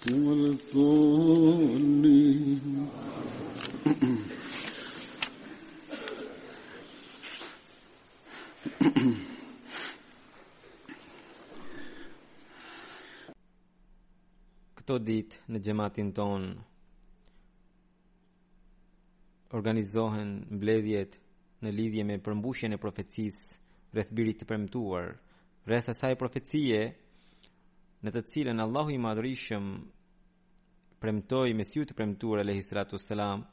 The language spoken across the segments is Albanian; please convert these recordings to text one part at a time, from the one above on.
Këto ditë në xhematin tonë organizohen mbledhjet në lidhje me përmbushjen e profecisë rreth birit të premtuar, rreth asaj profecie në të cilën Allahu i Madhërishëm premtoi Mesihut të premtuar alayhi salatu uasselam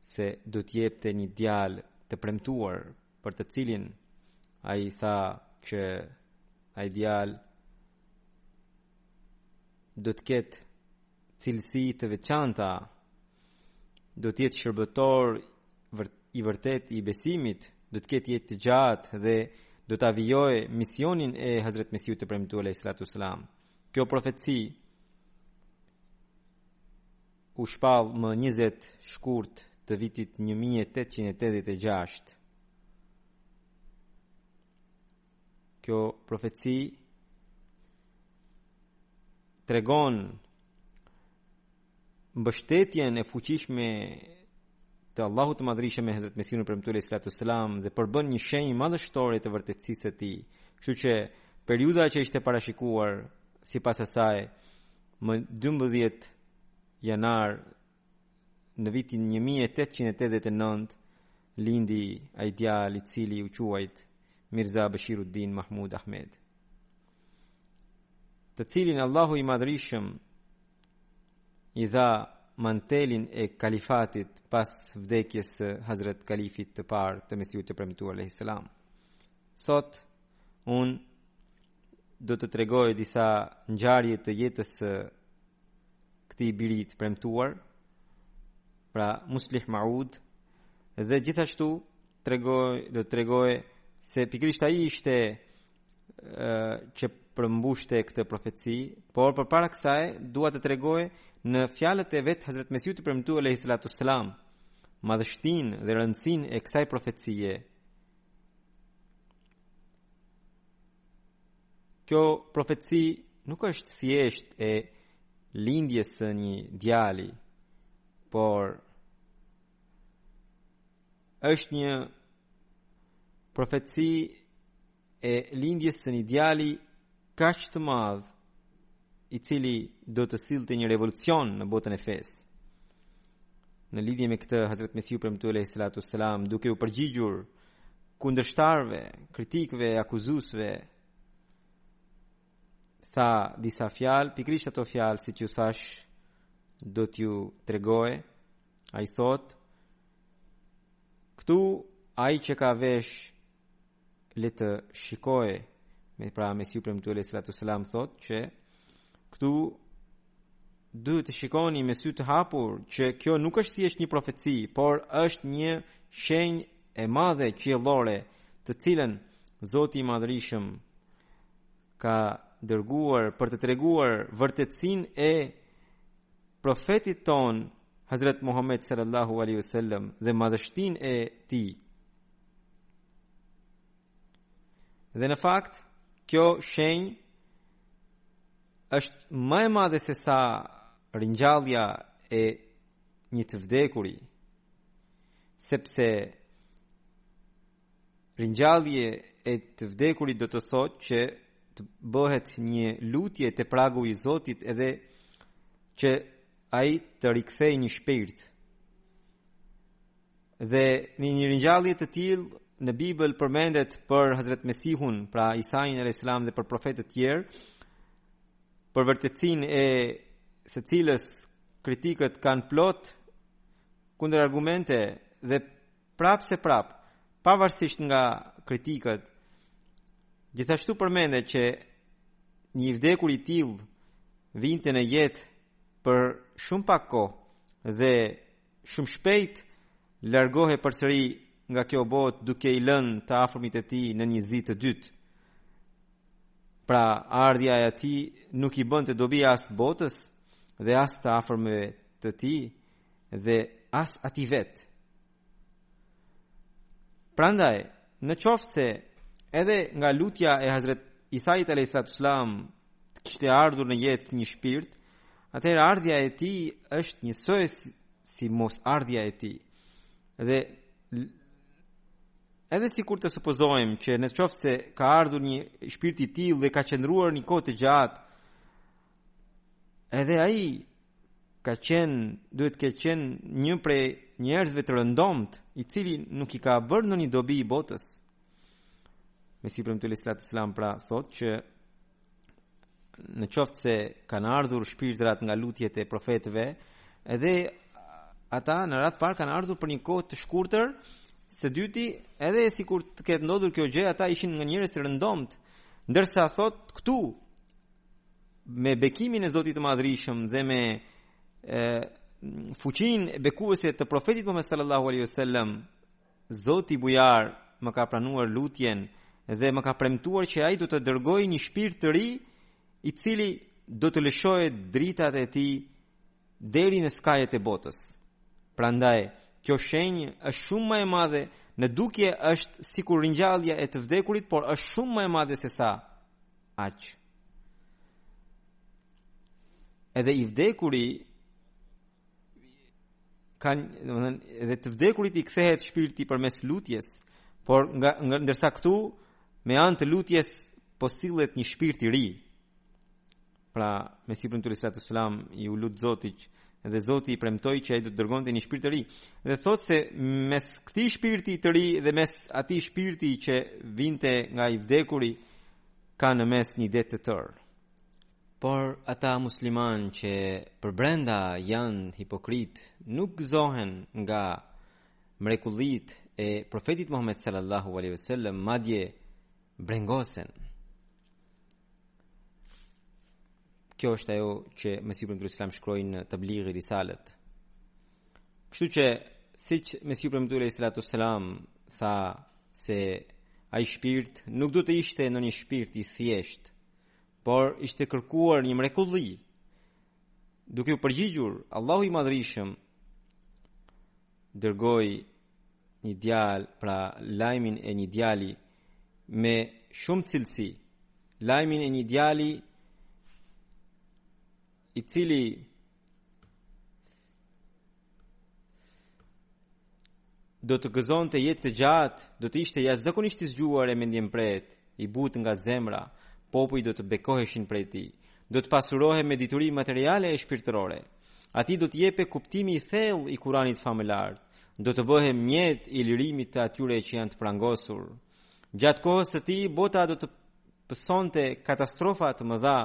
se do të jepte një djalë të premtuar për të cilin ai tha që ai djalë do të ketë cilësi të veçanta, do të jetë shërbëtor i vërtetë i besimit, do të ketë jetë të gjatë dhe do ta vijojë misionin e Hazrat Mesihut të premtuar alayhi salatu uasselam. Kjo profeci u shpall më 20 shkurt të vitit 1886. kjo profeci tregon mbështetjen e fuqishme të Allahut të Madhërishëm me Hazrat Mesihun e Premtuar alayhi salatu uasselam dhe përbën një shenjë madhështore të vërtetësisë së tij. Kështu që periudha që ishte parashikuar sipas asaj më 12 janar në vitin 1889 lindi ai djalë i cili u quajt Mirza Bashiruddin Mahmud Ahmed të cilin Allahu i Madhërishëm i dha mantelin e kalifatit pas vdekjes së Hazrat Kalifit të parë të Mesihut të Premtuar alayhis salam sot unë do të tregoj disa ngjarje të jetës së këtij birit të premtuar, pra Muslih Maud dhe gjithashtu tregoj do të tregoj se pikërisht ai ishte që përmbushte këtë profeci, por përpara kësaj dua të tregoj në fjalët e vetë Hazrat Mesihut të premtuar alayhi salatu selam, madhështinë dhe rëndësinë e kësaj profecie. Kjo profeci nuk është thjesht e lindjes së një djali, por është një profeci e lindjes së një djali kaq të madh i cili do të sillte një revolucion në botën e fesë. Në lidhje me këtë Hazrat Mesihu i Premtuar alayhi salatu selam duke u përgjigjur kundërshtarëve, kritikëve, akuzuesve tha disa fjalë, pikërisht ato fjalë siç ju thash do t'ju tregoj. Ai thot këtu ai që ka vesh le të shikojë pra Mesihu i Premtuar alejhi salatu selam thot që këtu duhet të shikoni me sy të hapur që kjo nuk është thjesht një profeci, por është një shenjë e madhe qiellore, të cilën Zoti i Madhërishëm ka dërguar për të treguar vërtetësinë e profetit tonë Hazrat Muhammed sallallahu alaihi wasallam dhe madhështinë e tij. Dhe në fakt, kjo shenjë është më e madhe sesa ringjallja e një të vdekuri, sepse ringjallje e të vdekurit do të thotë që të bëhet një lutje te pragu i Zotit edhe që ai të rikthejë një shpirt. Dhe një një ringjallje të tillë në Bibël përmendet për Hazret Mesihun, pra Isain alejhi selam dhe për profetët tjerë, për vërtetësinë e së cilës kritikët kanë plot kundërargumente dhe prapëseprapë, pavarësisht nga kritikët, gjithashtu përmendet që një vdekur i tillë vinte në jetë për shumë pak kohë dhe Shumë shpejt largohej përsëri nga kjo botë duke i lënë të afërmit e tij në një zi të dytë. Pra, ardhja e tij nuk i bënte dobi as botës dhe as të afërmve të tij dhe as atij vetë. Prandaj, në qoftë se edhe nga lutja e Hazret Isait alayhis salam kishte ardhur në jetë një shpirt, atëherë ardhja e tij është njësoj si, si mos ardhja e tij. Dhe edhe sikur të supozojmë që në qoftë se ka ardhur një shpirt i tillë dhe ka qëndruar një kohë të gjatë, Edhe ai ka qenë, duhet të ketë qenë një prej njerëzve të rëndomtë, i cili nuk i ka bërë ndonjë dobi i botës. Mesiu i Premtuar alejhi salatu ue selam pra thotë që në qoftë se kanë ardhur shpirtrat nga lutjet e profetëve, edhe ata në radhë të parë kanë ardhur për një kohë të shkurtër, së dyti edhe sikur të ketë ndodhur kjo gjë, ata ishin nga njerëz të rëndomtë, ndërsa thotë këtu me bekimin e Zotit të Madhërishëm dhe me fuqinë bekuese të profetit Muhammed sallallahu alaihi wasallam Zoti Bujar më ka pranuar lutjen dhe më ka premtuar që ai do të dërgojë një shpirt të ri i cili do të lëshojë dritat e tij deri në skajet e botës. Prandaj, kjo shenjë është shumë më e madhe në dukje është sikur ringjallja e të vdekurit, por është shumë më e madhe sesa Aq. Edhe i vdekuri kanë, domethënë, edhe të vdekurit i kthehet shpirti përmes lutjes, por nga, nga ndërsa këtu me anë të lutjes po sillet një shpirt i ri. Pra, Mesiu i Premtuar alejhi salatu ue selam iu lut Zotit dhe Zoti i premtoi që ai do të dërgonte një shpirt të ri dhe thotë se mes këtij shpirti të ri dhe mes atij shpirti që vinte nga i vdekuri ka në mes një det të tërë. Por ata muslimanë që përbrenda janë hipokritë, nuk gëzohen nga mrekullitë e profetit Muhammed sallallahu alaihi wasallam madje brengosen. Kjo është ajo që Mesiu i Premtuar alejhi selam shkroi në Tablighi Risalet. Kështu që siç Mesiu i Premtuar alejhi salatu ue selam tha se ai shpirt nuk do të ishte ndonjë shpirt i thjeshtë, por ishte kërkuar një mrekulli. Duke u përgjigjur, Allahu i Madhërishëm dërgoi një djalë, pra lajmin e një djali me shumë cilësi lajmin e një djali i cili do të gëzonte jetë të gjatë, do të ishte jashtëzakonisht i zgjuar e mendjemprehtë, i butë nga zemra, popuj do të bekoheshin prej tij, do të pasurohej me dituri materiale e shpirtërore. Atij do t'i jepej kuptimi i thellë i Kuranit Famëlartë, Do të bëhej mjet i lirimit të atyre që janë të prangosur. Gjatë kohës së tij, bota do të pësonte katastrofa të mëdha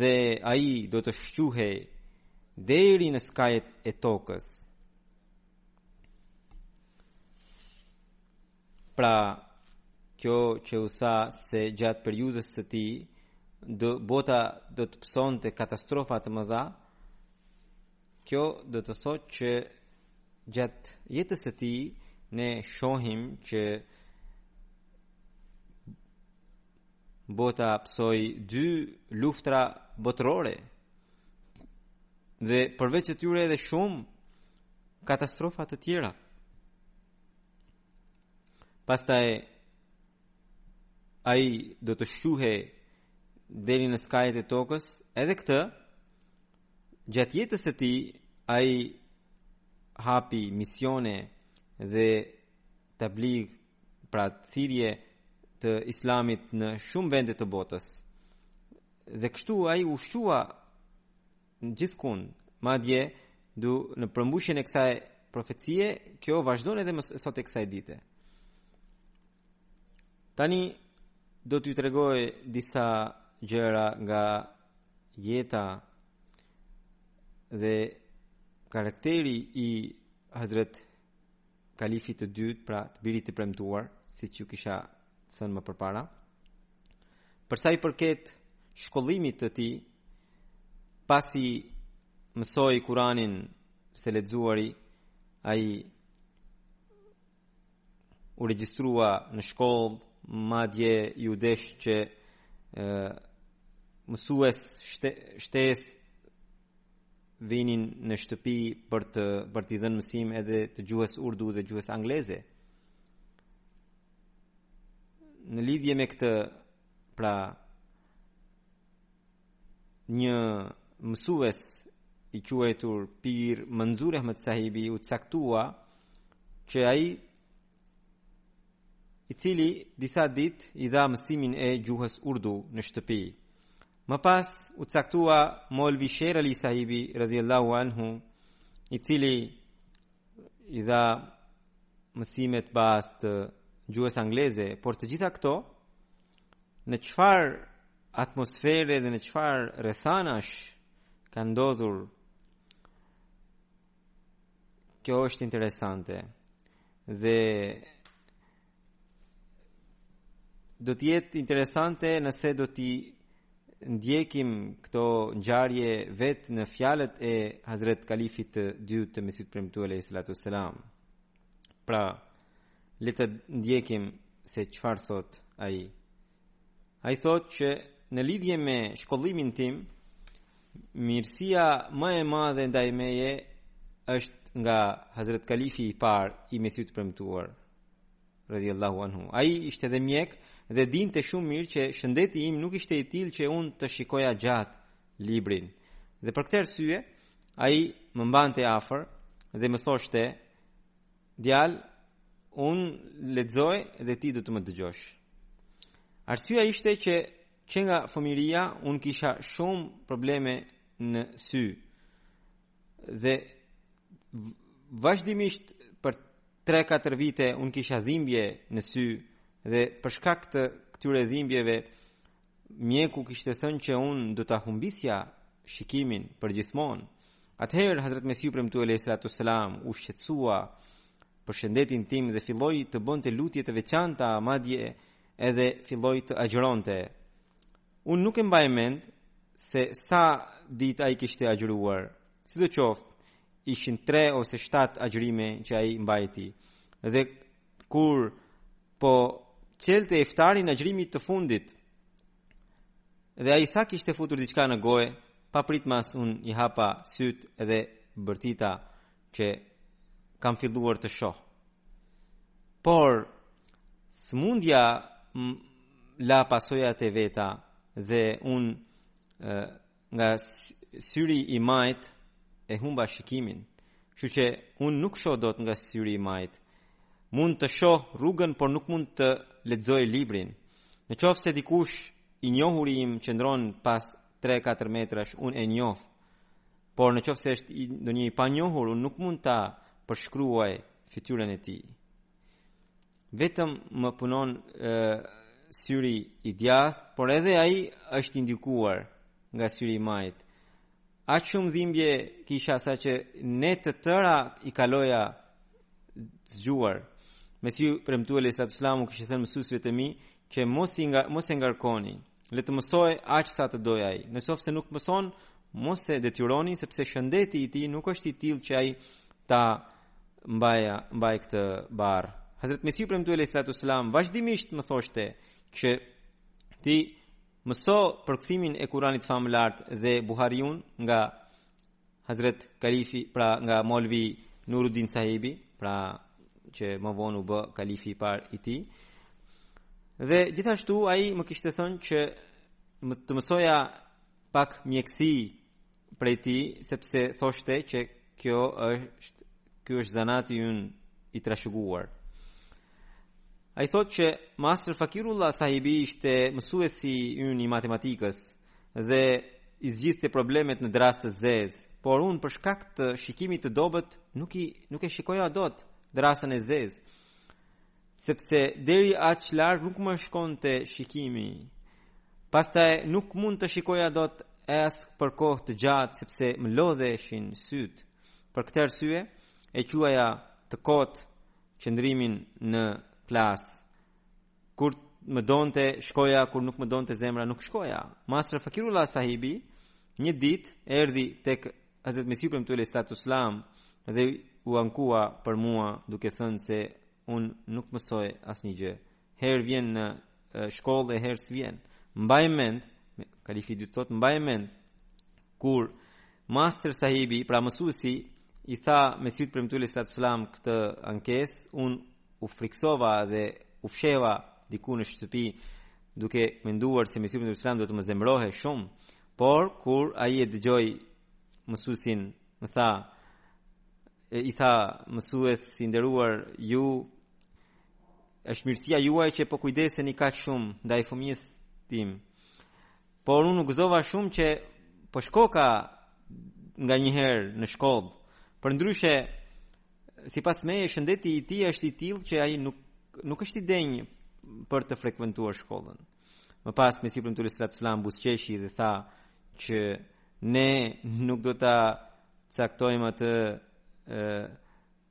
dhe ai do të shquhej deri në skajet e tokës. Pra, kjo që u tha se gjatë periudhës së tij, do bota do të pësonte katastrofa të mëdha, Kjo do të thotë që gjatë jetës së tij ne shohim që bota pësoi dy luftra botërore dhe përveç e tyre edhe shumë katastrofa të tjera. Pastaj ai do të shquhej deri në skajet e tokës, edhe këtë Gjatë jetës së tij, ai hapi misione dhe tabligh pra thirrje të islamit në shumë vende të botës. Dhe kështu ai u shqua gjithkund, madje du në përmbushjen e kësaj profecie, kjo vazhdon edhe më sot e kësaj dite. Tani do t'ju tregoj disa gjëra nga jeta dhe karakteri i Hazret Kalifit të dytë, pra të birit të premtuar, siç ju kisha thënë më përpara. Për sa i përket shkollimit të tij, pasi mësoi Kuranin së lexuari, ai u regjistrua në shkollë, madje iu desh që mësues shtesë vinin në shtëpi për të për t'i dhënë mësim edhe të gjuhës urdu dhe gjuhës angleze. Në lidhje me këtë, pra një mësues i quajtur Pir Manzur Ahmed Sahibi u caktua që ai i cili disa ditë i dha mësimin e gjuhës urdu në shtëpi. Më pas u caktua Molvi Sher Ali Sahibi radhiyallahu anhu i cili i dha mësimet bazë të gjuhës angleze, por të gjitha këto në çfarë atmosfere dhe në çfarë rrethanash kanë ndodhur kjo është interesante dhe do të jetë interesante nëse do t'i ndjekim këto ngjarje vetë në fjalët e Hazret Kalifit të dytë të Mesihut të Premtuar alayhi salatu selam. Pra, le të ndjekim se çfarë thotë ai. Ai thotë që në lidhje me shkollimin tim, mirësia më e madhe ndaj meje është nga Hazret Kalifi i parë i Mesihut të Premtuar radhiyallahu anhu. Ai ishte dhe mjek dhe dinte shumë mirë që shëndeti im nuk ishte i tillë që unë të shikoja gjatë librin. Dhe për këtë arsye, Ai më mbante afër dhe më thoshte, "Djalë, unë lexoj dhe ti do të më dëgjosh." Arsyeja ishte që që nga fëmijëria unë kisha shumë probleme në sy. Dhe vazhdimisht për 3-4 vite unë kisha dhimbje në sy dhe për shkak të këtyre dhimbjeve mjeku kishte thënë që unë do ta humbisja shikimin përgjithmonë. Atëherë Hazrat Mesihu i Premtuar alayhi salatu selam u shqetësua për shëndetin tim dhe filloi të bënte lutje të veçanta, madje edhe filloi të agjëronte. Unë nuk e mbaj mend se sa ditë ai kishte agjëruar. Sidoqoftë, ishin 3 ose 7 agjërime që ai mbajti. Dhe Kur po çelte iftarin e agjërimit të fundit dhe ai sa kishte futur diçka në gojë, papritmas unë i hapa sytë dhe bërtita që kam filluar të shoh. Por sëmundja la pasojat e veta dhe unë Nga syri i majtë e humba shikimin, kështu që unë nuk shoh dot nga syri i majtë. Mund të shoh rrugën, por nuk mund të lexoj librin. Në qoftë se dikush i njohuri im qëndron pas 3-4 metrash, unë e njoh. Por në qoftë se është ndonjë i panjohur, unë nuk mund ta përshkruaj fytyrën e tij. Vetëm më punon e, syri i djathtë, por edhe ai është i ndikuar nga syri i majtë. Aq shumë dhimbje kisha saqë net të tëra i kaloja zgjuar. Mesihu i Premtuar alayhi salatu selam u kishte thënë mësuesve të mi që mos, nga, mos e ngarkoni. Le të mësojë aq sa të dojë ai. Në qoftë se nuk mëson, mos e detyroni sepse shëndeti i tij nuk është i tillë që ai ta mbaja mbaj këtë barrë. Hazrat Mesihu i Premtuar alejhi salatu selam vazhdimisht më thoshte që ti mëso përkthimin e Kuranit Famëlartë dhe Buhariun nga Hazret Kalifi, pra nga Molvi Nuruddin Sahibi, pra që më vonë u bë kalifi i parë i tij. Dhe gjithashtu ai më kishte thënë që më të mësoja pak mjekësi prej tij, sepse thoshte që kjo është ky është zanati ynë i trashëguar. Ai thotë që Master Fakirullah Sahibi ishte mësuesi ynë i matematikës, dhe i zgjidhte problemet në drrasë të zezë, por unë për shkak të shikimit të dobët nuk i nuk e shikoja dot drrasën e zezë. Sepse deri aq larg nuk më shkonte shikimi. Pastaj nuk mund të shikoja dot as për kohë të gjatë sepse më lodheshin sytë. Për këtë arsye e quaja të kotë qëndrimin në klasë. Kur më donte shkoja, kur nuk më donte zemra nuk shkoja. Master Fakirullah sahibi një ditë erdhi tek Hazrat Mesihu i Premtuar alejhi salatu selam dhe u ankua për mua duke thënë se unë nuk mësoj asnjë gjë. Herë vjen në shkollë e herë s'vjen. Mbaj mend, kalifi i dytë thotë, mbaj mend Kur Master Sahibi, pra mësuesi, i tha Mesihut të Premtuar alejhi salatu selam këtë ankesë, unë u friksova dhe u fsheha diku në shtëpi duke menduar se Mesihu i Premtuar alejhi selam do të më zemërohej shumë, por kur ai e dëgjoi mësuesin më tha, e, i tha mësues i nderuar ju, është mirësia juaj që po kujdeseni kaq shumë ndaj fëmijës tim. Por unë u gëzova shumë që po shkoka nganjëherë në shkollë. Përndryshe, sipas meje shëndeti i tij është i tillë që ai nuk, nuk është i denjë për të frekuentuar shkollën. Më pas, Mesihu i Premtuar alejhi salatu selam buzëqeshi dhe tha që ne nuk do ta caktojmë atë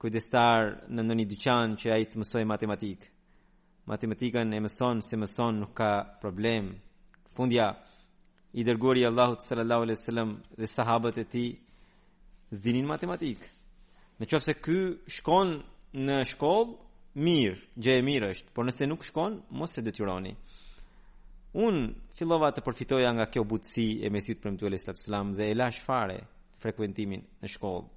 kujdestar në ndonjë dyqan që ai të mësojë matematikë. Matematikën e mëson s'e mëson nuk ka problem. Fundja i dërguari i Allahut sallallahu alaihi wasallam dhe sahabët e tij s'dinin matematikë. Në qoftë se ky shkon në shkollë, mirë, gjë e mirë është, por nëse nuk shkon, mos e detyroni. Unë fillova të përfitoja nga kjo butësi e Mesihut të Premtuar alejhi salatu selam dhe e lashë fare frekuentimin në shkollë.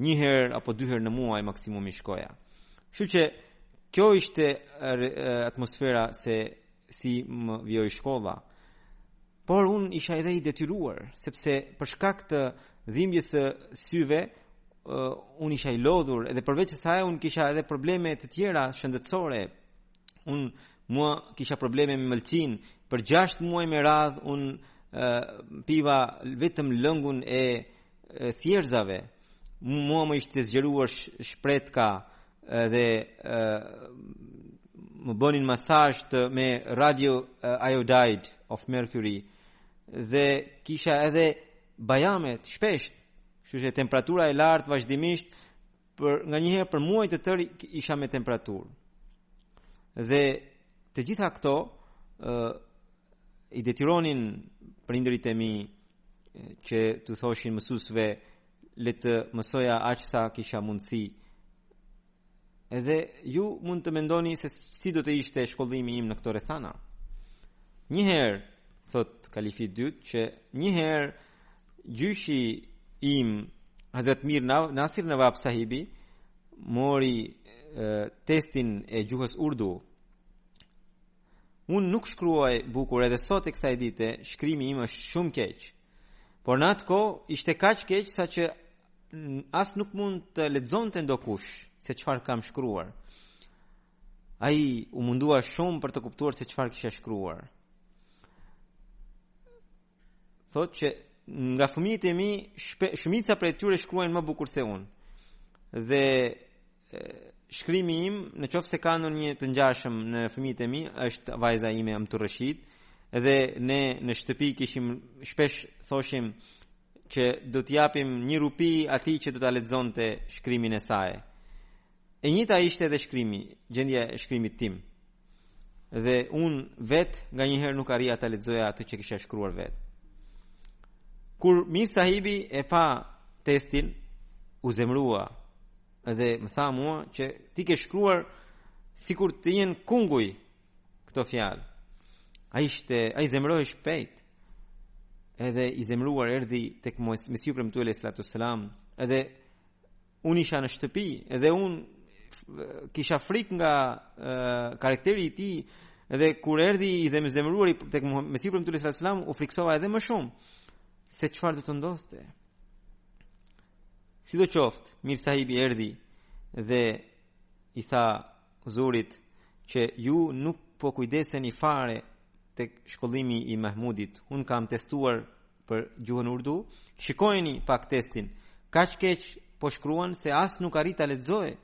Një herë apo dy herë në muaj maksimumi shkoja. Kështu që kjo ishte atmosfera se si më vijoi shkolla. Por un isha edhe i detyruar, sepse për shkak të dhimbjes së syve, uh, un isha i lodhur, edhe përveç asaj un kisha edhe probleme të tjera shëndetësore. Un mua kisha probleme me mëlçinë, për 6 muaj me radh un uh, piva vetëm lëngun e thjerrëzave mua më ishte zgjeruar shpretka dhe më bënin masazh me red iodide of mercury dhe kisha edhe bajamet shpesh kështu që temperatura e lartë vazhdimisht por nganjëherë për muaj të tërë isha me temperaturë dhe të gjitha këto uh, i detyronin prindërit e mi që t'u thoshin mësuesve le të mësoja aq sa kisha mundësi. Edhe ju mund të mendoni se si do të ishte shkollimi im në këto rrethana. Një herë, thot kalifi i dytë, që një herë gjyshi im Hazrat Mir Nasir Nawab sahibi mori testin e gjuhës urdu Unë nuk shkruaj bukur edhe sot e kësaj dite, shkrimi im është shumë keq. Por në atë kohë ishte kaq keq saqë as nuk mund të lexonte ndokush se çfarë kam shkruar. Ai u mundua shumë për të kuptuar se çfarë kisha shkruar. Thotë që nga fëmijët e mi, shumica prej tyre shkruajnë më bukur se unë. Dhe Shkrimi im, në qoftë se ka një të ngjashëm në fëmijët e mi, është vajza ime Amtul Rashid, dhe ne në shtëpi kishim shpesh thoshim që do t'i japim një rupi atij që do ta lexonte shkrimin e saj. E njëta ishte edhe shkrimi, gjendja e shkrimit tim. Dhe un vet nganjëherë nuk arrija ta lexoja atë që kisha shkruar vet. Kur Mir sahibi e pa testin, u zemrua Edhe më tha mua që ti ke shkruar sikur të jenë kunguj këto fjalë. Ai ishte, ai zemërohej shpejt. Edhe i zemëruar erdhi tek Mesihu i Premtuar alejhi salatu ves selam. Edhe unë isha në shtëpi, edhe unë kisha frikë nga e, karakteri i tij, edhe kur erdhi edhe më i zemëruar tek Mesihu i Premtuar alejhi salatu ves selam, u friksova edhe më shumë se çfarë do të ndodhte. Sidoqoftë, Mir Sahibi erdhi dhe i tha Huzurit që ju nuk po kujdeseni fare tek shkollimi i Mahmudit. Un e kam testuar për gjuhën urdu. Shikojeni pak testin. Kaq keq po shkruan se as nuk arrita ta lexoj.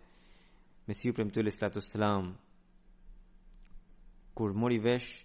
Mesihu i Premtuar alejhis-salatu ves-selam kur mori vesh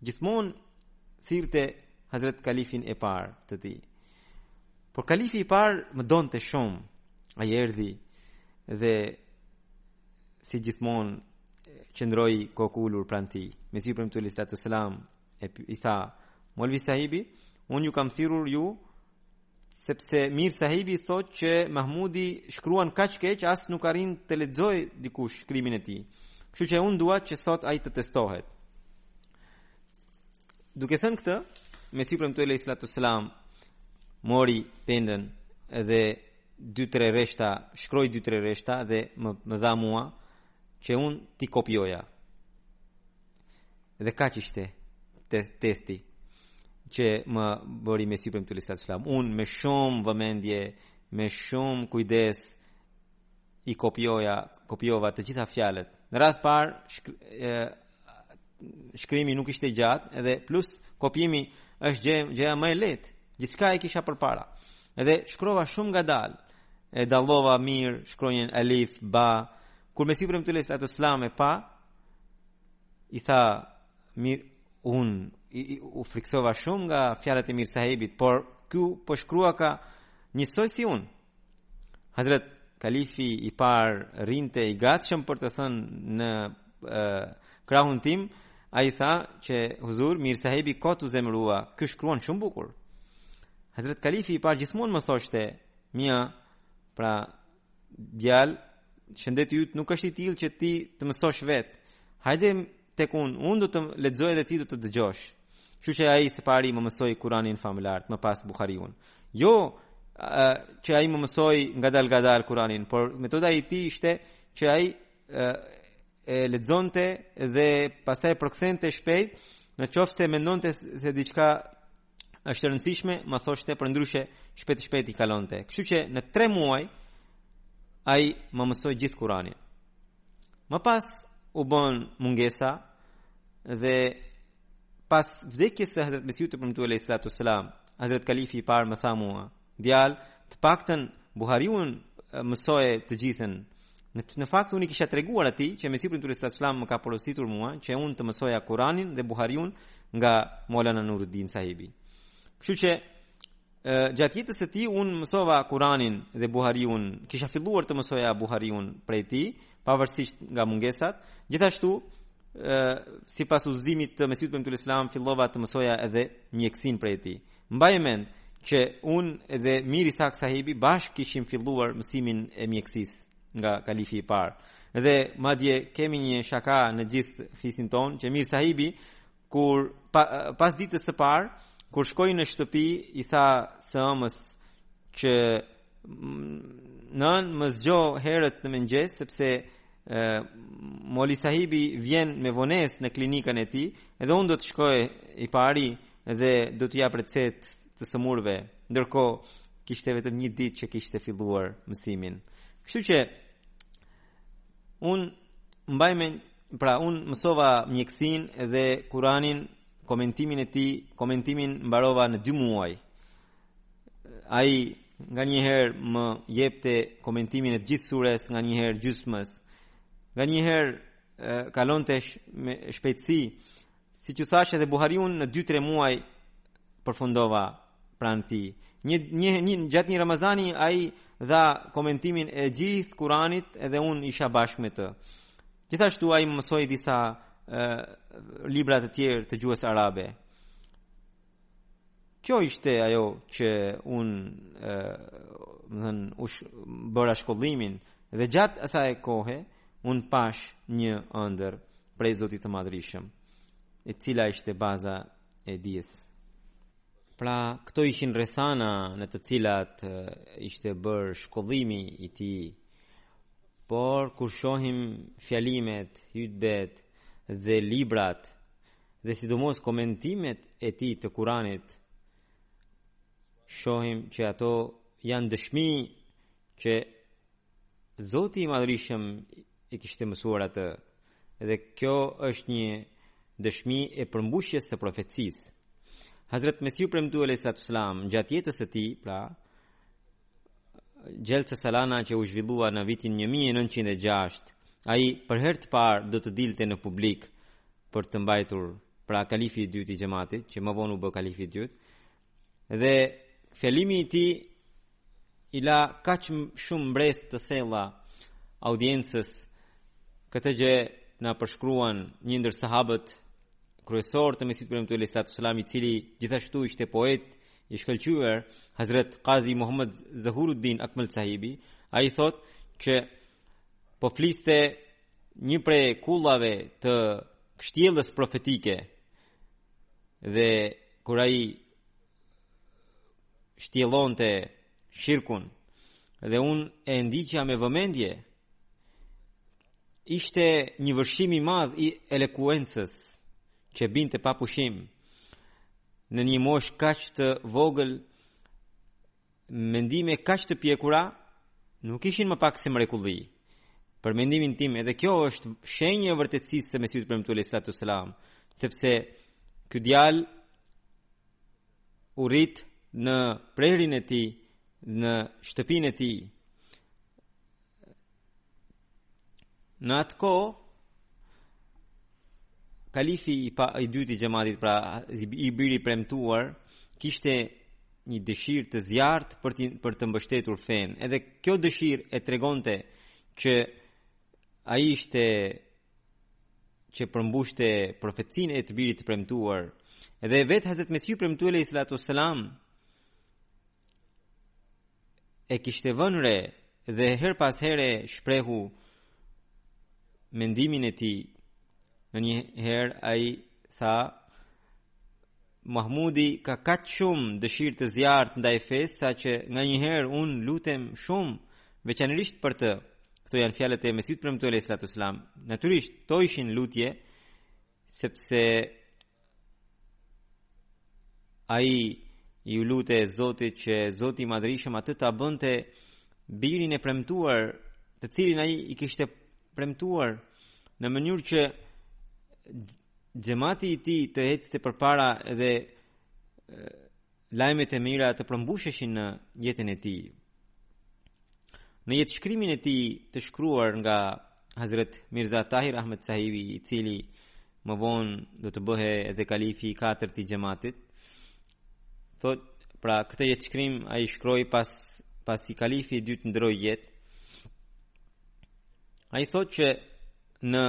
Gjithmonë thirrte Hazret Kalifin e parë të tij. Por Kalifi i parë më donte shumë. Ai erdhi dhe si gjithmonë qëndroi kokulur pranë tij. Mesihu i Premtuar alejhis-salatu ves-selam i tha Molvi sahibi, unë ju kam thirrur ju sepse Mir Sahibi thotë që Mahmudi shkruan kaq keq as nuk arrin të lexojë dikush shkrimin e tij. Kështu që unë dua që sot ai të testohet. Duke thënë këtë, Mesihu i Premtuar alejhis-salatu ves-selam mori pendën dhe dy tre rreshta, shkroi dy tre rreshta dhe më më dha mua që unë t'i kopjoja. Dhe kaq ishte te testi që më bëri Mesihu i Premtuar alejhis-salatu ves-selam. Un me shumë vëmendje, me shumë kujdes i kopjoja, kopjova të gjitha fjalët. Në radh të par shkrimi nuk ishte i gjatë, edhe plus kopjimi është gjë gjëja më e lehtë. Gjithçka e kisha përpara. Edhe shkrova shumë ngadalë e dallova mirë shkronjën alif ba kur Mesihu i Premtuar alejhis-salatu ves-selam e pa i tha mir un i, u friksova shumë nga fjalët e Mir Sahibit por ky po shkruaka njësoj si un Hazret kalifi i par rrinte i gatshëm për të thënë në e, krahun tim ai tha që Huzur, Mir Sahibi kot u zemrua ky shkruan shumë bukur Hazret kalifi i par gjithmonë më thoshte Mian, pra Djal, shëndeti yt nuk është i tillë që ti të mësosh vet. Hajde tek unë, unë do të lexoj dhe ti do të dëgjosh. Kështu që ai së pari më mësoi Kur'anin famëlartë, më pas Buhariun. Jo uh, që ai më mësoi ngadal ngadal Kur'anin, por metoda e tij ishte që ai uh, e lexonte dhe pastaj përkthente shpejt, në qoftë se mendonte se diçka është e rëndësishme, ma thoshte, përndryshe shpejt shpejt i kalonte. Kështu që në 3 muaj ai ma mësoi gjithë Kur'anin. Më pas u bënë mungesa dhe pas vdekjes së Hazret Mesihut të Premtuar alejhis-salatu ves-selam, Hazret Kalifi i parë më tha Mian, Djalë, të paktën Buhariun mësoje të gjithën. Në, në fakt unë i kisha treguar atij që Mesihu i Premtuar alejhi selam më ka porositur mua që unë të mësoja Kur'anin dhe Buhariun nga Maulana Nuruddin Sahibi. Kështu që gjatë jetës së tij unë mësova Kur'anin dhe Buhariun, kisha filluar të mësoja Buhariun prej tij, pavarësisht nga mungesat. Gjithashtu sipas udhëzimit të Mesiu Premtu Islam fillova të mësoja edhe mjekësinë prej tij. Mbaj mend që unë dhe Mir Is'hak Sahibi bashkë kishim filluar mësimin e mjekësisë nga kalifi i parë. Dhe madje kemi një shaka në gjithë fisin tonë që Mir Sahibi kur pa, pas ditës së parë kur shkoi në shtëpi i tha së ëmës që nënë më zgjo herët në mëngjes sepse e, Moli Sahibi vjen me vonesë në klinikën e tij dhe unë do të shkoj i pari dhe do t'u jap recetë të sëmurëve. Ndërkohë kishte vetëm një ditë që kishte filluar mësimin. Kështu që unë mbaj mend pra unë mësova mjekësinë dhe Kur'anin komentimin e tij, komentimin mbarova në 2 muaj. Ai nganjëherë më jepte komentimin e gjithë sures nganjëherë gjysmës. Nganjëherë kalonte me shpejtësi Siç thashë edhe Buhariun në 2-3 muaj përfundova pranë tij. Një, një, një, gjatë një Ramazani ai dha komentimin e gjithë Kuranit edhe unë isha bashkë me të. Gjithashtu ai më mësoi disa e, libra të tjerë të gjuhës arabe. Kjo ishte ajo që unë domethënë u bëra shkollimin dhe gjatë asaj kohe unë pashë një ëndër prej Zotit të Madhërishëm, e cila ishte baza e dijes. Pra, këto ishin rrethana në të cilat ishte bërë shkollimi i tij. Por kur shohim fjalimet, hutbet dhe librat dhe sidomos komentimet e tij të Kuranit shohim që ato janë dëshmi që Zoti i Madhërishëm e kishte mësuar atë dhe kjo është një dëshmi e përmbushjes së profecisë. Hazret Mesihu i Premtuar alejhi salatu selam gjatë jetës së tij, pra, Xhelsa Salana që u zhvillua në vitin 1906, ai për herë të parë do të dilte në publik për të mbajtur pra kalifi i dytë i xhematit, që më vonë u bë kalifi i dytë, dhe fjalimi i tij i la kaq shumë mbresa të thella audiencës këtë gjë na përshkruan një ndër sahabët kryesorë të Mesihut të Premtuar alejhi salatu selam i cili gjithashtu ishte poet I shkëlqyeri Hazret Qazi Muhammad Zahuruddin Akmal Sahibi, ai thotë që po fliste një prej kullave të kështjellës profetike dhe kur ai shtjellonte shirkun dhe unë e ndiqja me vëmendje ishte një vërshim i madh i elokuencës që binte pa pushim në një moshë kaq të vogël mendime kaq të pjekura nuk ishin më pak se mrekulli për mendimin tim edhe kjo është shenjë e vërtetësisë së Mesihut premtuar alejhi salatu wassalam sepse ky djalë u rrit në prehrin e tij në shtëpinë e tij. Në atë kohë, kalifi i, pa, i dyti i xhematit, pra i biri premtuar, kishte një dëshirë të zjarrtë për, për të mbështetur fenë. Edhe kjo dëshirë e tregonte që ai ishte që përmbushte profecinë e të birit të premtuar. Edhe vetë Hazrat Mesihu premtuar alejhi salatu wassalam e kishte vënë re dhe herë pas here shprehu mendimin e tij. Njëherë ai tha Mahmudi ka kaq shumë dëshirë të zjarrtë ndaj fesë saqë nganjëherë unë lutem shumë veçanërisht për të. Këto janë fjalët e Mesihut premtuar alayhi salatu wassalam. Natyrisht, këto ishin lutje sepse ai i lutej Zotit që Zoti i Madhërishëm atë ta bënte birin e premtuar, të cilin ai i kishte premtuar në mënyrë që xhamati i tij të ecte përpara dhe lajmet e mira të përmbusheshin në jetën e tij. Në jetëshkrimin e tij të shkruar nga Hazret Mirza Tahir Ahmed Sahibi, i cili më vonë do të bëhej edhe kalifi i katërt i xhamatit, thotë, pra këtë jetëshkrim ai e shkroi pas, pasi kalifi i dytë ndërroi jetë, ai thotë që në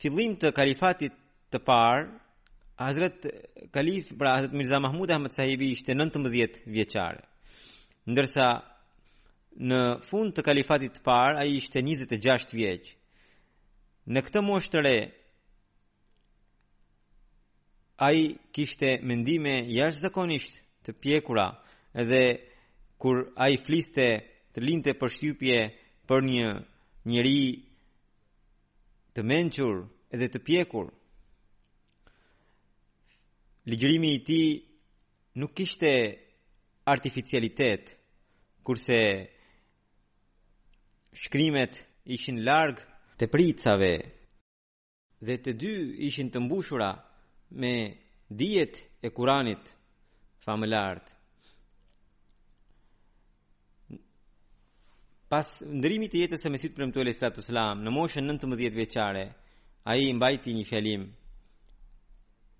fillim të kalifatit të parë, Hazret Kalif, pra Hazret Mirza Mahmud Ahmed Sahibi ishte 19 vjeçar. Ndërsa në fund të kalifatit të parë, ai ishte 26 vjeç. Në këtë moshë të re, ai kishte mendime jashtëzakonisht të pjekura edhe kur ai fliste të linte përshtypje për një njeri të mençur dhe të pjekur. Ligjërimi i tij nuk kishte artificialitet, kurse shkrimet ishin larg tepricave dhe të dy ishin të mbushura me dijet e Kuranit famëlart. Pas ndërrimit të jetës së Mesihut të premtuar alayhi salatu wasalam në moshën 19 vjeçare, ai mbajti një fjalim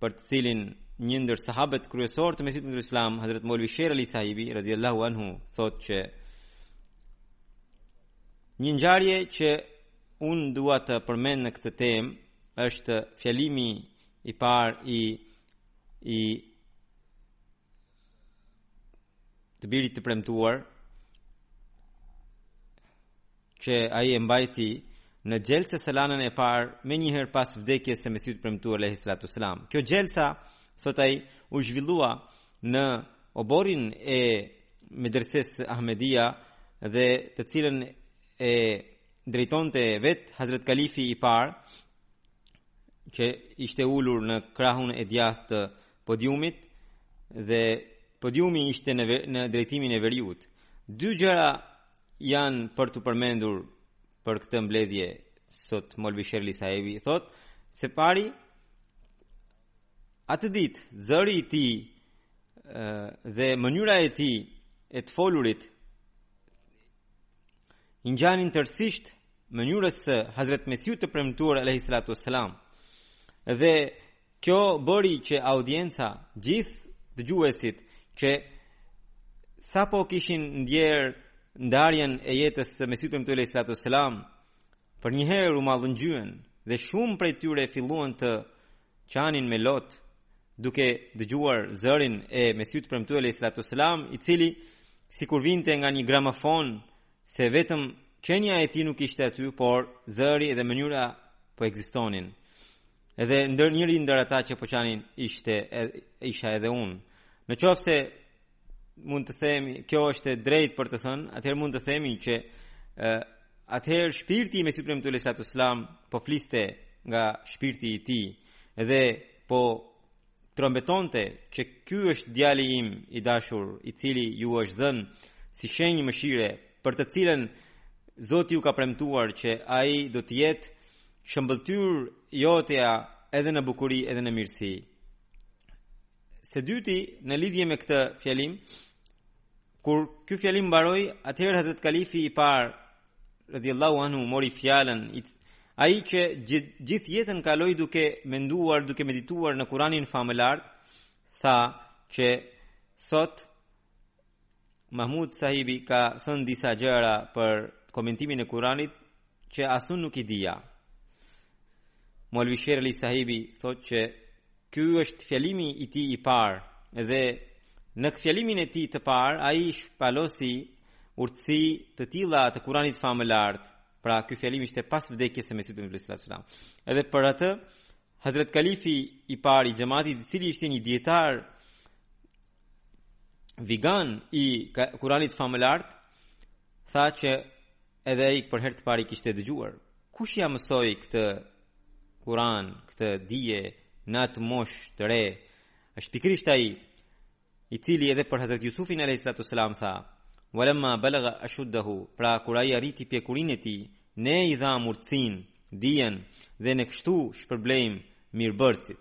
për të cilin një ndër sahabët kryesorë të Mesihut të premtuar alayhi salatu wasalam, Hazrat Molvi Sher Ali Sahibi radhiyallahu anhu, thotë që një ngjarje që unë dua të përmend në këtë temë është fjalimi i parë i i të birit të premtuar që ai e mbajti në xhelsa salanën e parë menjëherë pas vdekjes së Mesihut të premtuar alehi salatu selam. Kjo xhelsa thotë ai u zhvillua në oborrin e medresesë Ahmedia dhe të cilën e drejtonte vetë Hazrat Kalifi i parë që ishte ulur në krahun e djathtë të podiumit dhe podiumi ishte në në drejtimin e veriut. Dy gjëra janë për t'u përmendur për këtë mbledhje Hazrat Molvi Sher Ali Sahibi thotë së pari atë ditë zëri i tij dhe mënyra e tij e të folurit i ngjanin tërësisht mënyrës së Hazrat Mesihut të premtuar alayhi salatu wassalam dhe Kjo bëri që audienca, gjithë dëgjuesit që sapo kishin ndier ndarjen e jetës së Mesihut të Premtuar Alaihi Salatu Selam, përnjëherë u mallëngjyen dhe shumë prej tyre filluan të qanin me lot duke dëgjuar zërin e Mesihut të Premtuar Alaihi Salatu Selam, i cili sikur vinte nga një gramafon se vetëm qenia e tij nuk ishte aty, por zëri dhe mënyra po ekzistonin. Edhe ndër njëri ndër ata që po qanin ishte isha edhe unë. Në qoftë se mund të themi, kjo është e drejtë për të thënë, atëherë mund të themi që atëherë shpirti i Mesihut të Premtuar Alaihi Salatu Selam po fliste nga shpirti i tij dhe po trombetonte që ky është djali im i dashur, i cili ju është dhënë si shenjë mëshire, për të cilën Zoti u ka premtuar që ai do të jetë shëmbëlltyrë jotja edhe në bukuri edhe në mirësi. Së dyti, në lidhje me këtë fjalim, kur ky fjalim mbaroi, atëherë Hazrat Kalifi i parë Radiallahu anhu mori fjalën ai që gjithë jetën kaloi duke menduar, duke medituar në Kur'anin famëlartë, tha që sot Mahmud sahibi ka thënë disa gjëra për komentimin e Kur'anit që as unë nuk i dija. Molvi Sher Ali sahibi thotë që Ky është fjalimi i tij i parë dhe në fjalimin e tij të parë ai shpalosi urtësi të tilla të Kuranit famëlartë. Pra ky fjalim ishte pas vdekjes së Mesihut alayhis salam. Edhe për atë Hazrat Kalifi i parë i xhamatit, i cili ishte një dietar vigan i Kuranit famëlartë, tha që Edhe ai për herë të parë i kishte dëgjuar. Kush ia mësoi këtë Kur'an, këtë dije në atë moshë të re? Është pikërisht ai i cili edhe për Hazrat Jusufin alayhis salam tha: "Walamma balagha ashuddahu", pra kur ai arriti pjekurinë e tij, ne i dha urtësinë, dijen dhe ne kështu shpërblejmë mirëbërësit.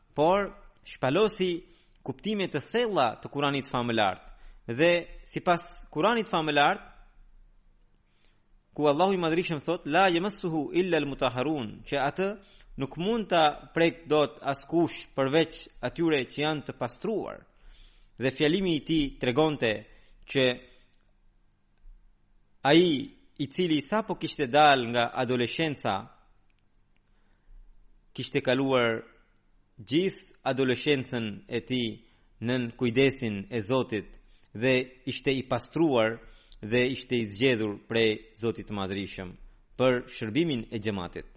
Por, shpalosi kuptime të thella të Kuranit famëlartë. Dhe, sipas Kuranit famëlartë, ku Allahu i madhërishëm thotë, la jemësuhu illa lë mutaharun, që atë nuk mund ta prekë dot askush përveç atyre që janë të pastruar. Dhe fjalimi i tij tregonte që ai i cili sapo kishte dalë nga adoleshenca, kishte kaluar gjithë adoleshencën e tij nën kujdesin e Zotit dhe ishte i pastruar dhe ishte i zgjedhur prej Zotit të madhërishëm për shërbimin e xhematit.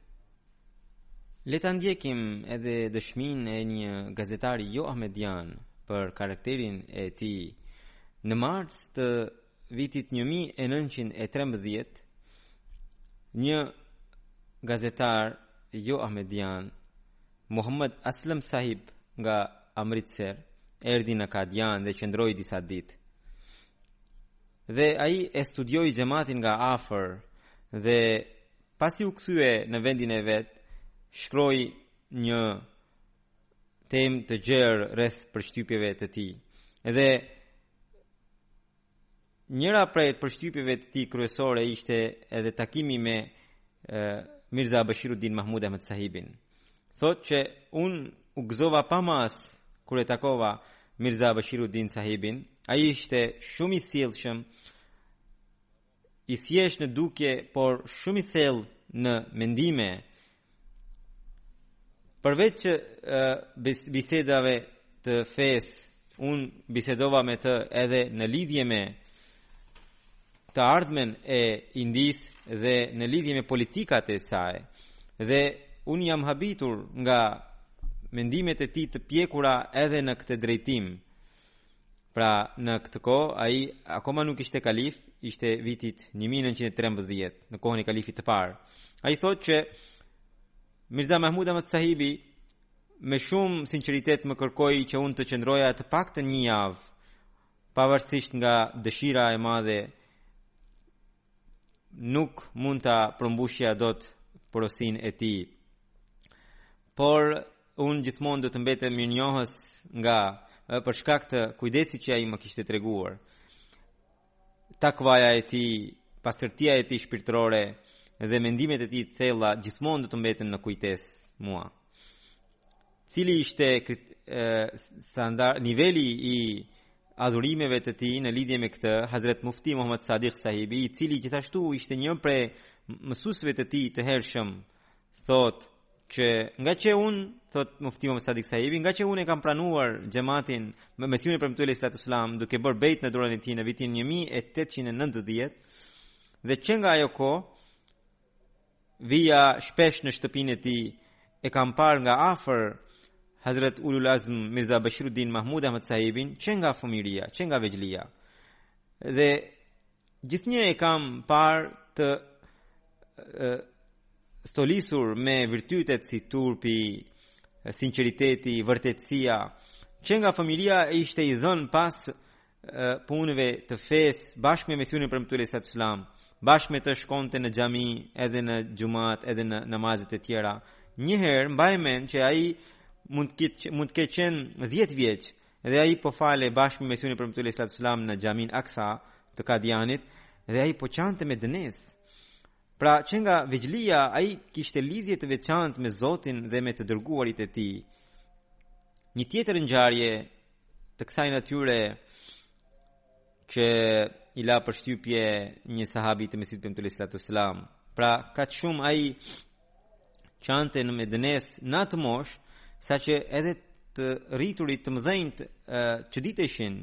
Le ta ndjekim edhe dëshminë e një gazetari joahmedian për karakterin e tij. Në mars të vitit 1913, një gazetar joahmedian, Muhammed Aslam Sahib nga Amritsar, erdi në Kadian dhe qëndroi disa ditë. Dhe ai e studioi xhematin nga afër dhe Pasi u kthye në vendin e vet, shkroi një temë të gjerë rreth përshtypjeve të tij. Dhe njëra prej përshtypjeve të tij kryesore ishte edhe takimi me Mirza Bashiruddin Mahmud Ahmed Sahibin. Thotë që unë u gëzova pa masë kur e takova Mirza Bashiruddin Sahibin. Ai ishte shumë i sjellshëm, i thjesht në dukje, por shumë i thellë në mendime. Përveç që bisedave të fesë, unë bisedova me të edhe në lidhje me të ardhmen e Indisë dhe në lidhje me politikat e saj. Dhe unë jam habitur nga mendimet e tij të pjekura edhe në këtë drejtim. Pra, në këtë kohë ai akoma nuk ishte kalif, ishte vitit 1913, në kohën e kalifit të parë. Ai thotë që Mirza Mahmud Ahmad Sahibi me shumë sinqeritet më kërkoi që unë të qëndroja të paktën një javë, pavarësisht nga dëshira e madhe nuk mund ta përmbushja dot porosinë e tij. Por unë gjithmonë do të mbetem mirënjohës nga për shkak të kujdesit që ai më kishte treguar. Takvaja e tij, pastërtia e tij shpirtërore dhe mendimet e tij të thella gjithmonë do të mbeten në kujtesë mua. Cili ishte standard niveli i adhurimeve të tij në lidhje me këtë Hazrat Mufti Muhammad Sadiq Sahibi, i cili gjithashtu ishte një prej mësuesve të tij të hershëm, thotë që ngaqë unë, thotë mufti Muhammad Sadiq Sahibi, ngaqë unë e kam pranuar xhamatin me Mesihun e Premtuar alejhi salatu vesselam duke bërë bejt në dorën e tij në vitin 1890 dhe që nga ajo kohë Vija shpesh në shtëpinë e tij, e kam parë nga afër Hazrat Ulul Azm Mirza Bashiruddin Mahmud Ahmad Sahibin që nga fëmiria, që nga vegjëlia. Dhe gjithnjë e kam parë të e, stolisur me virtytet si turpi, sinqeriteti, vërtetësia, që nga fëmijëria ishte i dhënë pas punëve të fesë bashkë me Mesihun e Premtuar alejhi selam bashkë me të shkonte në xhami edhe në xhumatë edhe në namazet e tjera një herë mbaj mend që ai mund të ketë mund të ketë qenë 10 vjeç dhe ai po falej bashkë me Mesihun e Premtuar alejhi selam në xhaminë Aksa të Kadianit dhe ai po qante me dënesë pra që nga vegjëlia ai kishte lidhje të veçantë me Zotin dhe me të dërguarit e tij një tjetër ngjarje të kësaj natyre që i la përshtypje një sahabi të Mesihut të Premtuar alejhi salatu vesselam. Pra, kaq shumë ai qante në me dënesë në atë moshë, saqë edhe të rriturit të mëdhenjtë çuditeshin,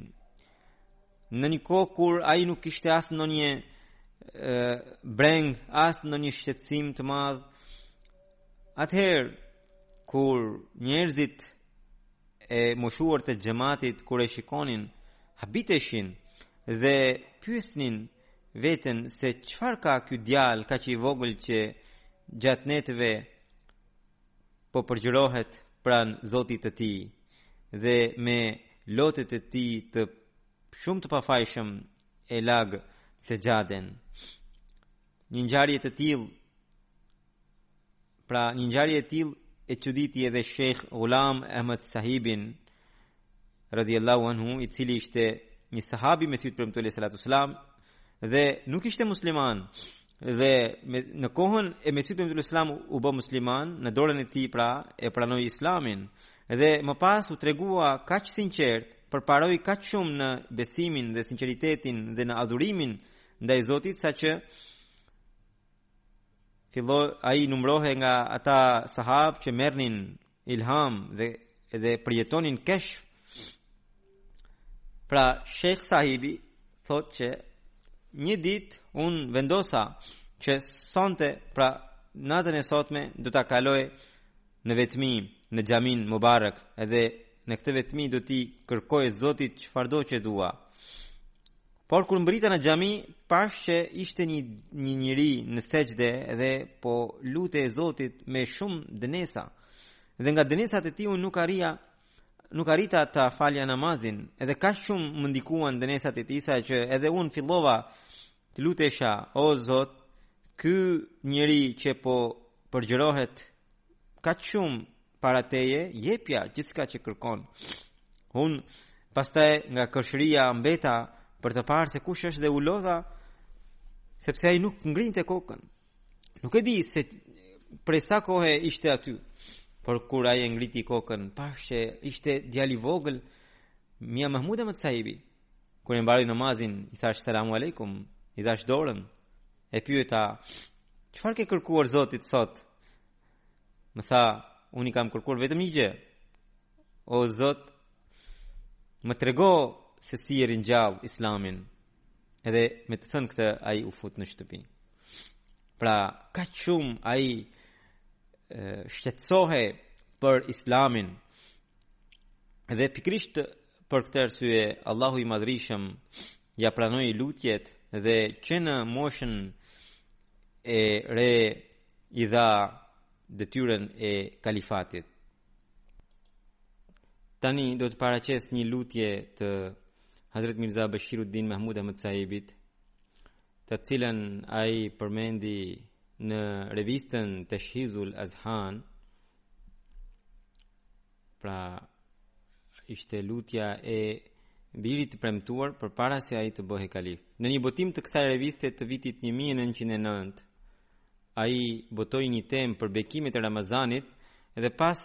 në një kohë kur ai nuk kishte as ndonjë brengë, as ndonjë shqetësim të madh, atëherë kur njerëzit e moshuar të xhamatit kur e shikonin habiteshin dhe pyesnin veten se çfarë ka ky djalë kaq i vogël që gjatë netëve po përgjërohet pranë Zotit të tij dhe me lotët e tij të shumtë të pafajshëm e lag sexhaden. Një ngjarje të tillë Pra një ngjarje e tillë e çuditi edhe Sheikh Ghulam Ahmed Sahibin radhiyallahu anhu i cili ishte një sahabi i Mesihut të Premtuar alejhi salatu selam dhe nuk ishte musliman dhe me, në kohën e Mesihut të Premtuar alejhi selam u bë musliman në dorën e tij pra e pranoi islamin dhe më pas u tregua kaq i sinqertë përparoi kaq shumë në besimin dhe sinqeritetin dhe në adhurimin ndaj Zotit saqë filloi ai numërohej nga ata sahabë që merrnin ilham dhe dhe përjetonin keshf pra Sheikh Sahibi thotë që një ditë unë vendosa që sonte pra natën e sotme do ta kaloj në vetmi në xhaminë Mubarak edhe në këtë vetmi do t'i kërkoj Zotit çfarëdo që dua Por kur mbërrita në xhami, pashë që ishte një një njeri në sexhde dhe po i lutej Zotit me shumë dënesa. Dhe nga dënesat e tij unë nuk arria nuk arrita ta falja namazin, edhe kaq shumë më ndikuan dënesat e tij saqë edhe unë fillova të lutesha, o Zot, ky njeri që po përgjërohet kaq shumë Para teje jepia gjithçka që kërkon. Unë pastaj nga kërshëria mbeta për të parë se kush është dhe u lodha sepse ai nuk ngrinte kokën. Nuk e di se prej sa kohe ishte aty. Por kur ai e ngriti kokën, pashë që ishte djali i vogël, Mia Mahmud Ahmed Sahibi. Kur e mbaroi namazin, i thashë selam alejkum, i dhashë dorën. E pyeta, "Çfarë i ke kërkuar Zotit sot?" Më tha, unë i kam kërkuar vetëm një gjë. O Zot, më trego se si e ringjall Islamin. Edhe me të thënë këtë, ai u fut në shtëpi. Pra, kaq shumë ai shqetësohej për islamin dhe pikërisht për këtë arsye Allahu i madhërishëm ia pranoi lutjet dhe që në moshën e re i dha detyrën e kalifatit. Tani do të paraqes një lutje të Hazret Mirza Bashiruddin Mahmud Ahmad Sahibit, të cilën ai përmendi në revistën Tashhizul Azhan. Pra ishte lutja e birit të premtuar përpara se ai të bëhej kalif. Në një botim të kësaj reviste të vitit 1909, Ai botoi një temë për bekimet e Ramazanit dhe pas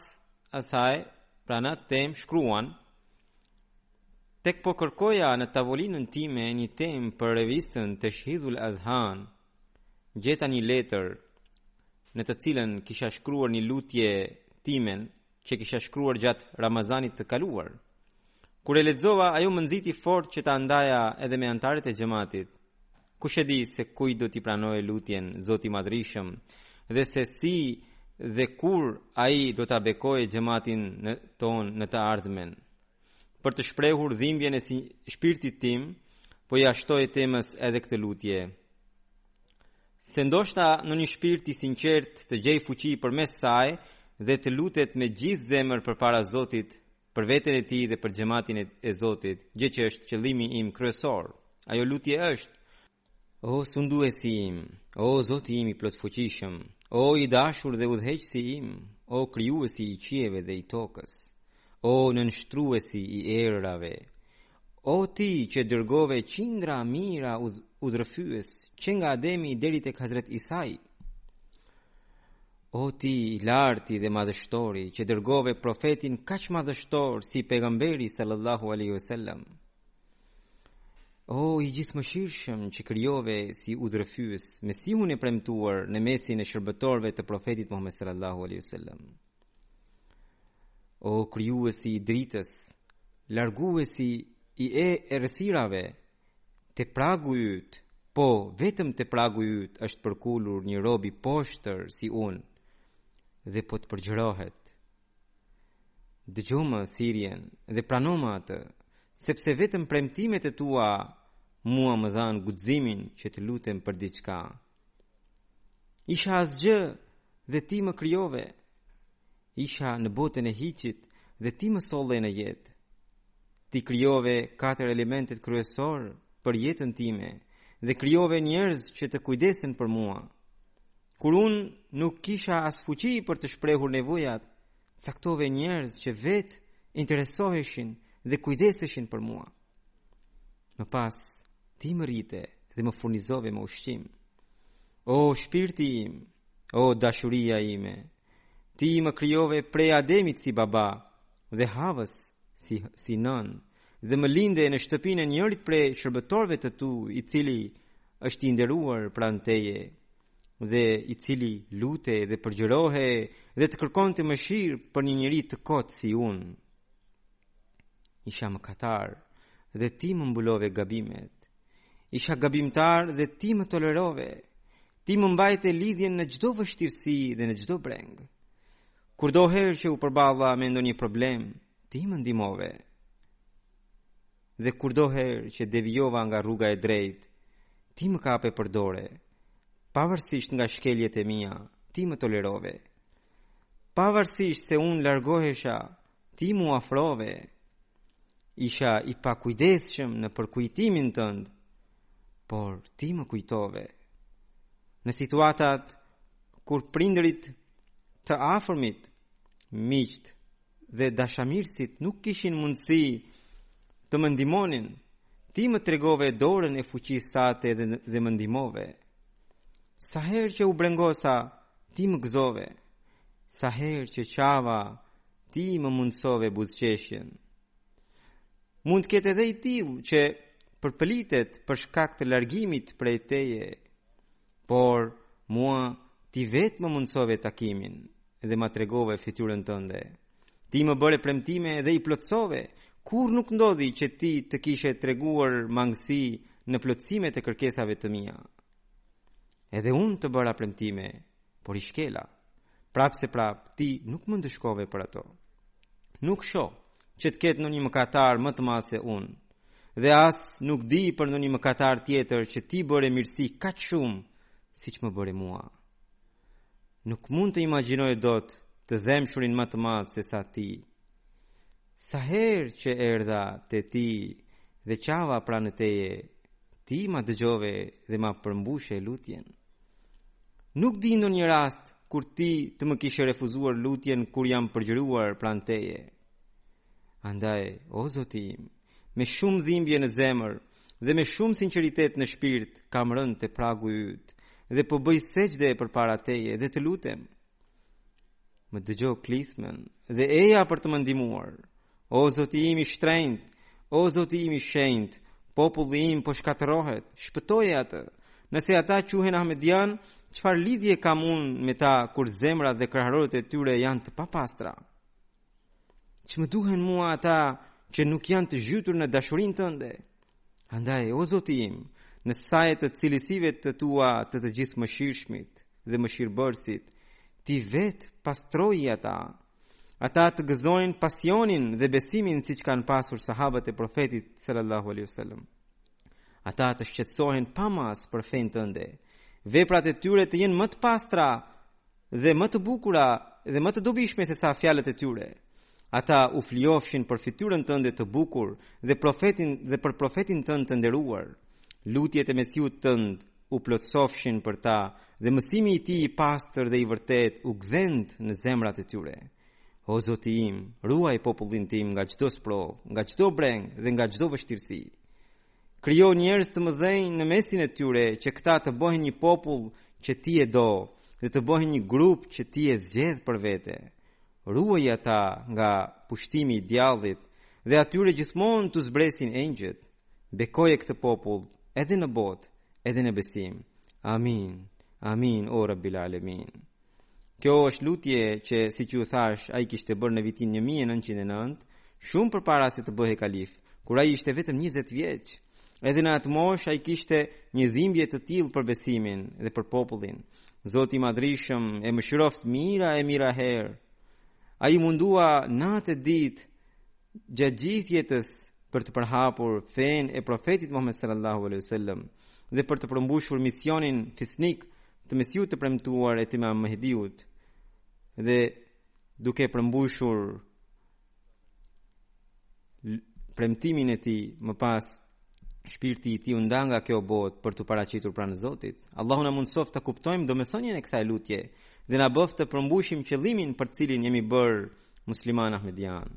asaj pra në atë temë shkruan Tek po kërkoja në tavolinën time një temë për revistën Tashhidhul Adhan, gjeta një letër në të cilën kisha shkruar një lutje timen që kisha shkruar gjatë Ramazanit të kaluar. Kur e lexova, ajo më nxiti fort që ta ndaja edhe me anëtarët e xhematit. Kush e di se kujt do t'i pranojë lutjen Zoti i Madhërishëm dhe se si dhe kur Ai do ta bekojë xhematin tonë në të ardhmen. Për të shprehur dhimbjen e shpirtit tim, po ia shtoj temës edhe këtë lutje. Se ndoshta ndonjë shpirt i sinqertë të gjejë fuqi përmes saj dhe të lutet me gjithë zemër përpara Zotit për veten e tij dhe për xhematin e Zotit, gjë që është qëllimi im kryesor. Ajo lutje është, O sunduesi im, o Zoti im i plotfuqishëm, o i dashur dhe udhëheqësi im, o krijuesi i qiejve dhe i tokës, o nënshtruesi i erërave, O ti që dërgove qindra mijëra udhërrëfyes që nga Ademi deri tek Hazret Isai, O ti i larti dhe madhështori që dërgove profetin kaq madhështor si pejgamberi sallallahu alaihi wasallam. O i gjithëmëshirshëm që krijove si udhërrëfyes Mesihun e premtuar në mesin e shërbëtorëve të profetit Muhammed sallallahu alaihi wasallam. O krijuesi i dritës, larguesi i errësirave, te pragu yt, po vetëm te pragu yt është përkulur një rob i poshtër si unë dhe po të përgjërohet. Dëgjoma thirrjen dhe pranoma atë, sepse vetëm premtimet e tua mua më dhanë guximin që të lutem për diçka Isha asgjë dhe ti më krijove. Isha në botën e hiqit dhe ti më solle në jetë. Ti krijove katër elementet kryesor për jetën time dhe krijove njerëz që të kujdesen për mua. Kur unë nuk kisha as fuqi për të shprehur nevojat, caktove njerëz që vetë interesoheshin dhe kujdeseshin për mua. Më pas, ti më rrite dhe më furnizove me ushqim. O shpirti im, o dashuria ime, ti më krijove prej Ademit si baba dhe Havës si nënë dhe më linde në shtëpinë e njërit prej shërbëtorëve të tu, i cili është i nderuar pranë teje dhe i cili lutej dhe përgjërohej dhe të kërkonte mëshirë për një njeri të kotë si unë. Isha mëkatar dhe ti më mbulove gabimet. Isha gabimtar dhe ti më tolerove. Ti më mbajte lidhjen në çdo vështirësi dhe në çdo brengë. Kurdoherë që u përballa me ndonjë problem, ti më ndihmove. Dhe kurdoherë që devijova nga rruga e drejtë, ti më kape për dore. Pavarësisht nga shkeljet e mia, ti më tolerove. Pavarësisht se unë largohesha Ti m'u afrove, isha i pakujdesshëm në përkujtimin tënd, por ti më kujtove. Në situatat kur prindërit, të afërmit, miqtë dhe dashamirësit nuk kishin mundësi të më ndihmonin, ti më tregove dorën e fuqisë sate dhe, dhe më ndihmove. Sa herë që u brengosa, ti më gëzove, Sa herë që qava, ti më mundësove buzëqeshjen. Mund të ketë edhe i tillë që përpëlitet për shkak të largimit prej teje, por mua ti vetë më mundësove takimin dhe ma tregove fytyrën tënde. Ti më bëre premtime dhe i plotësove, kurrë nuk ndodhi që ti të kishe treguar mangësi në plotësimet e kërkesave të mia. Edhe unë të bëra premtime, por i shkela. Prapëseprapë, ti nuk më ndëshkove për ato. Nuk shoh që të ketë ndonjë mëkatar më të madh se unë. Dhe as nuk di për ndonjë mëkatar tjetër që t'i bëre mirësi kaq shumë, siç më bëre mua. Nuk mund të imagjinoj dot të dhembshurin më të madh sesa ti. Sa herë që erdha te ti dhe qava pranë teje, ti ma dëgjove dhe ma përmbushe lutjen. Nuk di ndonjë rast kur ti të më kishe refuzuar lutjen kur jam përgjëruar pranë teje. Andaj, o Zoti im, me shumë dhimbje në zemër dhe me shumë sinqeritet në shpirt kam rënë te pragu yt dhe po bëj sexhde përpara teje dhe të lutem. Më dëgjo klithmen dhe eja për të më ndihmuar. O Zoti im i shtrenjtë, o Zoti im i shenjtë, populli im po shkatërrohet, shpëtoje atë. Nëse ata quhen ahmedianë, çfarë lidhje kam unë me ta kur zemrat dhe kraharorët e tyre janë të papastra? Ç'më duhen mua ata që nuk janë të zhytur në dashurinë tënde? Andaj, o Zoti im, në saje të cilësive të tua të të gjithë mëshirshmit dhe mëshirëbërësit, ti vetë pastroji ata. Ata të gëzojnë pasionin dhe besimin siç kanë pasur sahabët e profetit sallallahu alaihi wasallam. Ata të shqetësohen pa masë për fenë tënde. Veprat e tyre të jenë më të pastra dhe më të bukura dhe më të dobishme se sa fjalët e tyre. Ata u flijofshin për fytyrën tënde të bukur dhe për profetin tënd të nderuar. Lutjet e Mesiut tënd u plotësofshin për ta dhe mësimi i tij i pastër dhe i vërtetë u gdhendtë në zemrat e tyre. O Zoti im, ruaje popullin tim nga çdo sprovë, nga çdo brengë dhe nga çdo vështirësi. Krijo njerëz të mëdhenj në mesin e tyre që këta të bëhen një popull që ti e do dhe të bëhen një grup që ti e zgjedh për vete. Ruaji ata nga pushtimi i djallit dhe atyre gjithmonë t'u zbresin engjëjt. Bekoje këtë popull edhe në botë, edhe në besim. Amin. Amin. O Rabbil Alemin. Kjo është lutje që, siç ju thashë, ai kishte bërë në vitin 1909, shumë përpara se të bëhej kalif, kur ai ishte vetëm 20 vjeç. Edhe në atë moshë ai kishte një dhimbje të tillë për besimin dhe për popullin. Zoti i Madhërishëm e mëshiroftë mijëra e mijëra herë. Ai u mundua natë e ditë gjatë gjithë jetës për të përhapur fenë e profetit Muhammed sallallahu alaihi wasallam dhe për të përmbushur misionin fisnik të Mesiut të premtuar e të Imam Mehdiut dhe duke përmbushur premtimin e tij më pas shpirti i tij u nda nga kjo botë për t'u paraqitur pranë Zotit. Allahu na mundësoftë të kuptojmë domethënien e kësaj lutjeje dhe na bëftë të përmbushim qëllimin për të cilin jemi bërë muslimanë ahmedianë.